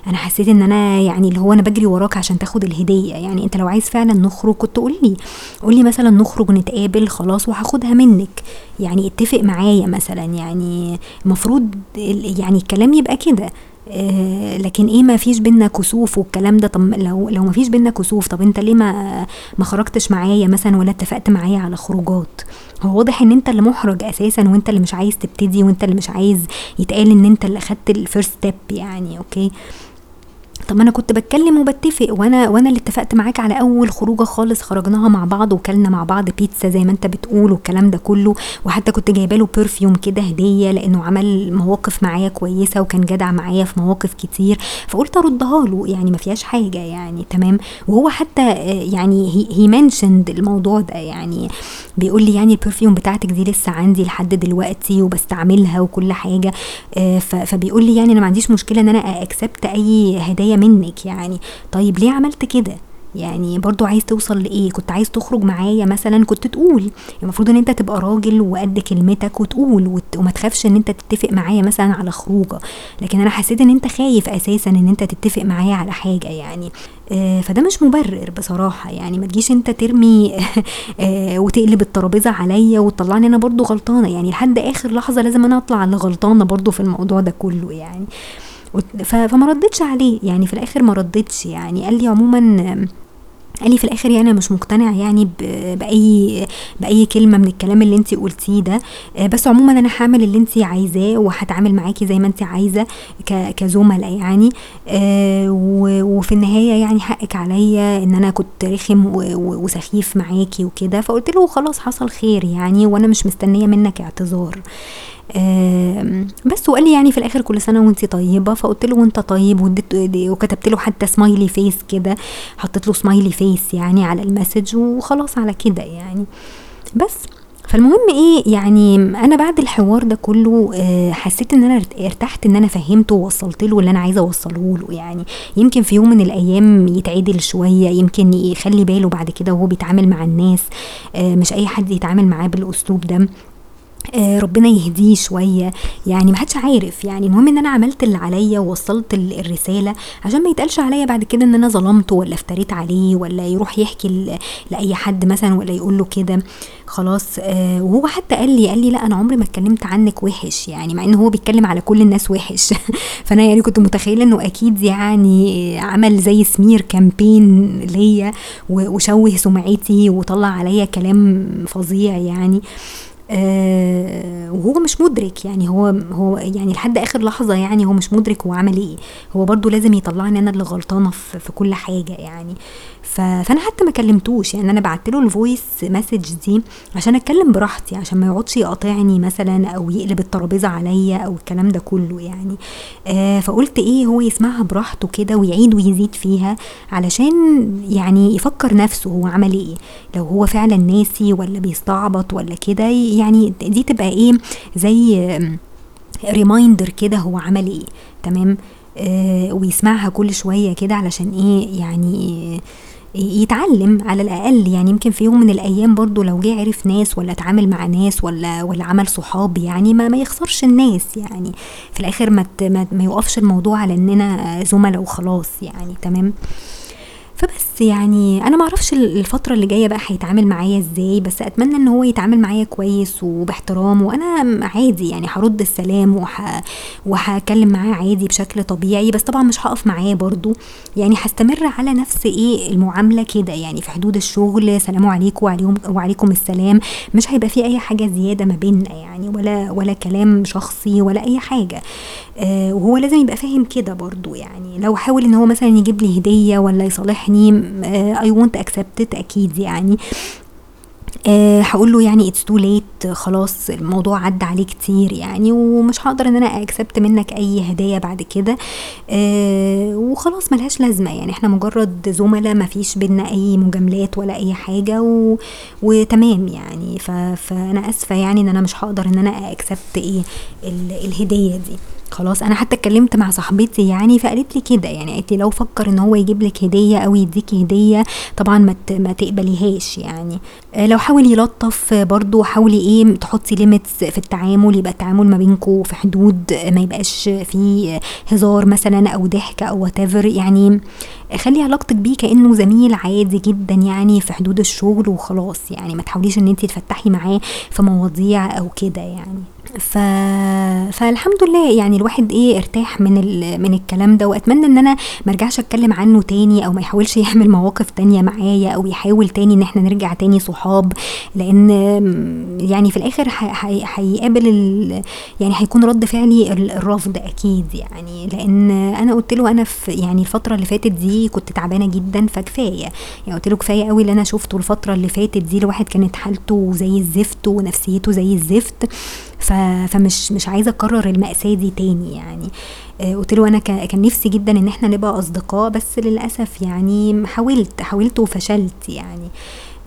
أنا حسيت إن أنا يعني اللي هو أنا بجري وراك عشان تاخد الهدية يعني أنت لو عايز فعلا نخرج كنت قول لي قول لي مثلا نخرج نتقابل خلاص وهاخدها منك يعني اتفق معايا مثلا يعني المفروض يعني الكلام يبقى كده. آه لكن إيه ما فيش بينا كسوف والكلام ده. طب لو لو ما فيش بينا كسوف طب أنت ليه ما ما خرجتش معايا مثلا ولا اتفقت معايا على خروجات؟ هو واضح إن أنت اللي محرج أساسا وأنت اللي مش عايز تبتدي وأنت اللي مش عايز يتقال إن أنت اللي أخدت ال first step يعني okay؟ طب أنا كنت بتكلم وبتفق وأنا وأنا اللي اتفقت معاك على أول خروجة خالص خرجناها مع بعض وكلنا مع بعض بيتزا زي ما أنت بتقول والكلام ده كله وحتى كنت جايبة له perfume كده هدية لأنه عمل مواقف معايا كويسة وكان جدع معايا في مواقف كتير فقلت أردها له يعني ما فيهاش حاجة يعني تمام؟ وهو حتى يعني he mentioned الموضوع ده يعني بيقول لي يعني ال perfume بتاعتك دي لسه عندي لحد دلوقتي وبستعملها وكل حاجة فبيقول لي يعني أنا ما عنديش مشكلة إن أنا accept أي هدايا منك يعني. طيب ليه عملت كده؟ يعني برضو عايز توصل لإيه؟ كنت عايز تخرج معايا مثلا كنت تقول المفروض إن أنت تبقى راجل وقد كلمتك وتقول وت... وما تخافش إن أنت تتفق معايا مثلا على خروجة. لكن أنا حسيت إن أنت خايف أساسا إن أنت تتفق معايا على حاجة يعني. آه فده مش مبرر بصراحة يعني. ما تجيش أنت ترمي آه وتقلب الترابيزة عليا وتطلعني أنا برضو غلطانة يعني. لحد آخر لحظة لازم أنا أطلع اللي غلطانة برضو في الموضوع ده كله يعني. فما ردتش عليه. يعني في الآخر ما ردتش. يعني قال لي عموما قال لي في الآخر يعني أنا مش مقتنع يعني بأي بأي كلمة من الكلام اللي انت قلتيه ده. بس عموما أنا هعمل اللي انت عايزاه وهتعامل معاكي زي ما انت عايزة كزملاء يعني. وفي النهاية يعني حقك عليا إن أنا كنت رخم وسخيف معاكي وكده. فقلت له خلاص حصل خير يعني وأنا مش مستنية منك اعتذار. بس وقال لي يعني في الآخر كل سنة وانت طيبة فقلت له وأنت طيب؟ وكتبت له حتى smiley face كده حطيت له smiley face يعني على ال message وخلاص على كده يعني. بس فالمهم إيه يعني أنا بعد الحوار ده كله حسيت إن أنا ارتحت إن أنا فهمته ووصلت له اللي أنا عايزة أوصله له يعني. يمكن في يوم من الأيام يتعدل شوية يمكن يخلي باله بعد كده وهو بيتعامل مع الناس مش أي حد يتعامل معاه بالأسلوب ده. آه ربنا يهديه شوية. يعني ما حدش عارف. يعني المهم إن أنا عملت اللي عليا ووصلت الرسالة عشان ما يتقالش عليا بعد كده إن أنا ظلمته ولا افتريت عليه ولا يروح يحكي لأي حد مثلا ولا يقول له كده. خلاص آه وهو حتى قال لي قال لي لا أنا عمري ما اتكلمت عنك وحش. يعني مع إن هو بيتكلم على كل الناس وحش. فأنا يعني كنت متخيلة إنه أكيد يعني عمل زي سمير كامبين ليا وشوه سمعتي وطلع عليا كلام فظيع يعني. آه وهو مش مدرك. يعني هو هو يعني لحد آخر لحظة يعني هو مش مدرك هو عمل إيه. هو برضو لازم يطلعني أنا اللي غلطانة في, في كل حاجة يعني. فأنا حتى ما كلمتوش. يعني أنا بعت له ال voice message دي عشان أتكلم براحتي عشان ما يقعدش يقاطعني مثلا أو يقلب الترابيزة عليا أو الكلام ده كله يعني. آه فقلت إيه هو يسمعها براحته كده ويعيد ويزيد فيها علشان يعني يفكر نفسه هو عمل إيه. لو هو فعلا ناسي ولا بيستعبط ولا كده يعني دي تبقى إيه زي reminder كده هو عمل إيه. تمام؟ آه ويسمعها كل شوية كده علشان إيه يعني يتعلم على الأقل. يعني يمكن في يوم من الأيام برضو لو جه عرف ناس ولا اتعامل مع ناس ولا ولا عمل صحاب يعني ما ما يخسرش الناس يعني. في الآخر ما ما يوقفش الموضوع على إننا زملاء وخلاص يعني. تمام؟ فبس. يعني أنا معرفش الفترة اللي جاية بقى هيتعامل معايا إزاي بس أتمنى إن هو يتعامل معايا كويس وباحترام وأنا عادي يعني هرد السلام وح... وهكلم معاه عادي بشكل طبيعي بس طبعا مش هقف معاه برضو. يعني هستمر على نفس إيه المعاملة كده يعني في حدود الشغل سلام عليكم وعليكم وعليكم السلام. مش هيبقى في أي حاجة زيادة ما بيننا يعني ولا ولا كلام شخصي ولا أي حاجة. آه وهو لازم يبقى فاهم كده برضو يعني. لو حاول إن هو مثلا يجيب لي هدية ولا يصالحني I won't accept أكيد يعني. أه هقول له يعني it's too late خلاص الموضوع عدى عليه كتير يعني ومش هقدر إن أنا accept منك أي هدايا بعد كده. أه وخلاص ملهاش لازمة يعني إحنا مجرد زملاء ما فيش بينا أي مجاملات ولا أي حاجة و... وتمام يعني. ف... فأنا آسفة يعني إن أنا مش هقدر إن أنا accept إيه ال... الهدية دي. خلاص أنا حتى اتكلمت مع صاحبتي يعني فقالت لي كده يعني قالت لي لو فكر إن هو يجيب لك هدية أو يديك هدية طبعا ما ما تقبليهاش يعني. لو حاول يلطف برضو حاولي إيه تحطي limits في التعامل يبقى التعامل ما بينكم في حدود ما يبقاش فيه هزار مثلا أو ضحك أو وات يعني خلي علاقتك بيه كأنه زميل عادي جدا يعني في حدود الشغل وخلاص يعني ما تحاوليش إن انت تفتحي معاه في مواضيع أو كده يعني. ف... فالحمد لله يعني الواحد إيه ارتاح من ال... من الكلام ده واتمنى ان أنا ما ارجعش اتكلم عنه تاني أو ما يحاولش يعمل مواقف تانية معايا أو يحاول تاني ان إحنا نرجع تاني صحاب لأن يعني في الآخر هيقابل ال... يعني هيكون رد فعلي الرفض أكيد يعني لأن أنا قلت له أنا في يعني الفترة اللي فاتت دي كنت تعبانة جدا فكفاية يعني قلت له كفاية قوي اللي أنا شفته الفترة اللي فاتت دي الواحد كانت حالته زي الزفت ونفسيته زي الزفت فمش مش عايزة أكرر المأساة دي تاني يعني. آه، قلت له أنا كان نفسي جدا إن إحنا نبقى أصدقاء بس للأسف يعني حاولت حاولت وفشلت يعني.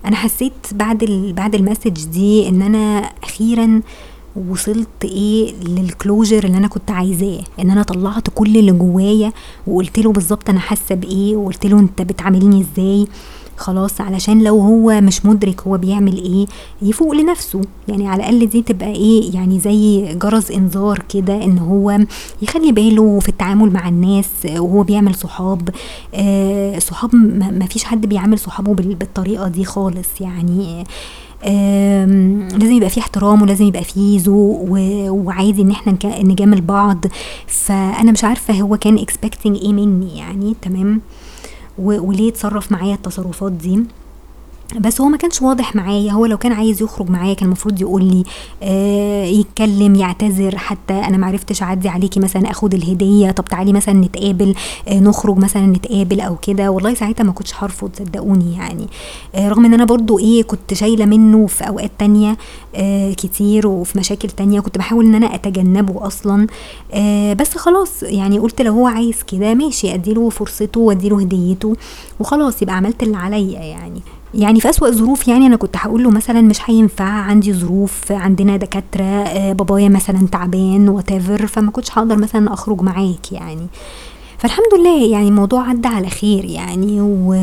أنا حسيت بعد بعد ال message دي إن أنا أخيرا وصلت إيه لل closure اللي أنا كنت عايزاه. إن أنا طلعت كل اللي جوايا وقلت له بالظبط أنا حاسة بإيه وقلت له أنت بتعاملني إزاي. خلاص علشان لو هو مش مدرك هو بيعمل إيه يفوق لنفسه. يعني على الأقل دي تبقى إيه يعني زي جرس إنذار كده إن هو يخلي باله في التعامل مع الناس وهو بيعمل صحاب. آه صحاب ما فيش حد بيعامل صحابه بالطريقة دي خالص. يعني لازم يبقى فيه احترام ولازم يبقى فيه ذوق وعادي إن إحنا نجامل بعض. فأنا مش عارفة هو كان اكسبكتنج إيه مني. يعني تمام؟ وليه اتصرف معايا التصرفات دي؟ بس هو ما كانش واضح معايا. هو لو كان عايز يخرج معايا كان المفروض يقول لي آه يتكلم يعتذر حتى أنا ما عرفتش أعدي عليكي مثلا أخد الهدية طب تعالي مثلا نتقابل آه نخرج مثلا نتقابل أو كده. والله ساعتها ما كنتش هرفض صدقوني يعني. آه رغم إن أنا برضو إيه كنت شايلة منه في أوقات تانية آه كتير وفي مشاكل تانية. كنت بحاول إن أنا أتجنبه أصلا. آه بس خلاص يعني قلت لو هو عايز كده ماشي أديله فرصته وأديله هديته وخلاص يبقى عملت اللي عليا يعني. يعني في أسوأ الظروف يعني أنا كنت هقول له مثلا مش هينفع عندي ظروف عندنا دكاترة آه، بابايا مثلا تعبان واتيفر فما كنتش هقدر مثلا أخرج معاك يعني. فالحمد لله يعني الموضوع عدى على خير يعني و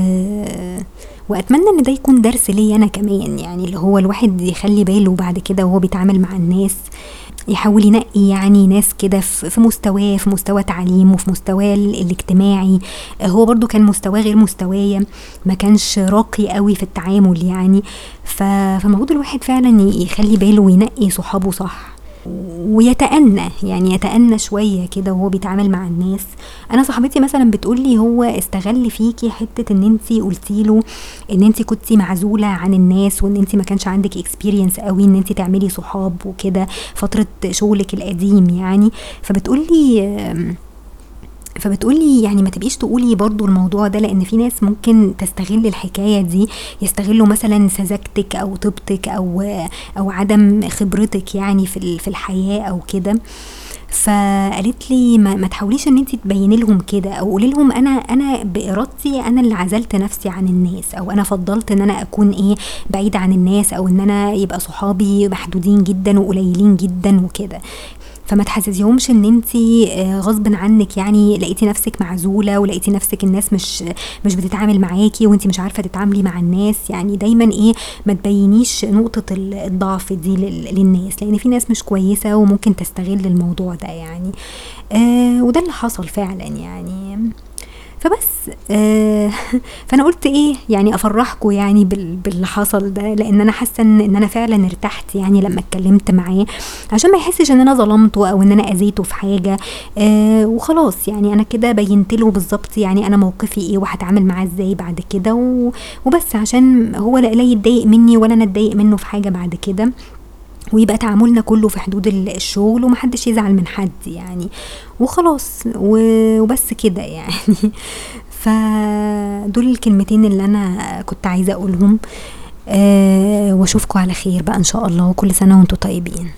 وأتمنى إن ده يكون درس ليا أنا كمان يعني اللي هو الواحد يخلي باله بعد كده وهو بيتعامل مع الناس. يحاول ينقي يعني ناس كده في مستواه في مستوى تعليمه في مستواه الاجتماعي. هو برضو كان مستواه غير مستوايا ما كانش راقي قوي في التعامل يعني. فالمفروض الواحد فعلا يخلي باله وينقي صحابه صح. ويتأنى يعني يتأنى شوية كده وهو بيتعامل مع الناس. أنا صاحبتي مثلا بتقولي هو استغل فيكي حتة إن انتي قلتي له إن انتي كنتي معزولة عن الناس وإن انتي ما كانش عندك experience قوي إن انتي تعملي صحاب وكده فترة شغلك القديم يعني. فبتقولي فبتقولي يعني ما تبقيش تقولي برضو الموضوع ده لأن في ناس ممكن تستغل الحكاية دي يستغلوا مثلا سذاجتك أو طيبتك أو أو عدم خبرتك يعني في في الحياة أو كده. فقالت لي ما, ما تحاوليش إن انت تبيني لهم كده أو قولي لهم أنا أنا بإرادتي أنا اللي عزلت نفسي عن الناس أو أنا فضلت إن أنا أكون إيه بعيده عن الناس أو إن أنا يبقى صحابي محدودين جدا وقليلين جدا وكده. فما تحسسيهمش إن انت غصب عنك يعني لقيتي نفسك معزولة ولقيتي نفسك الناس مش مش بتتعامل معاكي وانت مش عارفة تتعاملي مع الناس يعني دايما إيه ما تبينيش نقطة ال- الضعف دي لل- للناس لأن في ناس مش كويسة وممكن تستغل الموضوع ده يعني. آه وده اللي حصل فعلا يعني. فبس آه فأنا قلت إيه يعني افرحكم يعني بال- باللي حصل ده لأن أنا حاسة ان أنا فعلا ارتحت يعني لما اتكلمت معاه عشان ما يحسش إن أنا ظلمته أو إن أنا أذيته في حاجة آه وخلاص يعني أنا كده بينت له بالظبط يعني أنا موقفي إيه وهتعامل معاه إزاي بعد كده وبس عشان هو لا يتضايق مني ولا أنا أتضايق منه في حاجة بعد كده. ويبقى تعاملنا كله في حدود ال- الشغل ومحدش يزعل من حد يعني. وخلاص وبس كده يعني. فدول الكلمتين اللي أنا كنت عايزة أقولهم. أه وأشوفكم على خير بقى إن شاء الله وكل سنة وأنتم طيبين.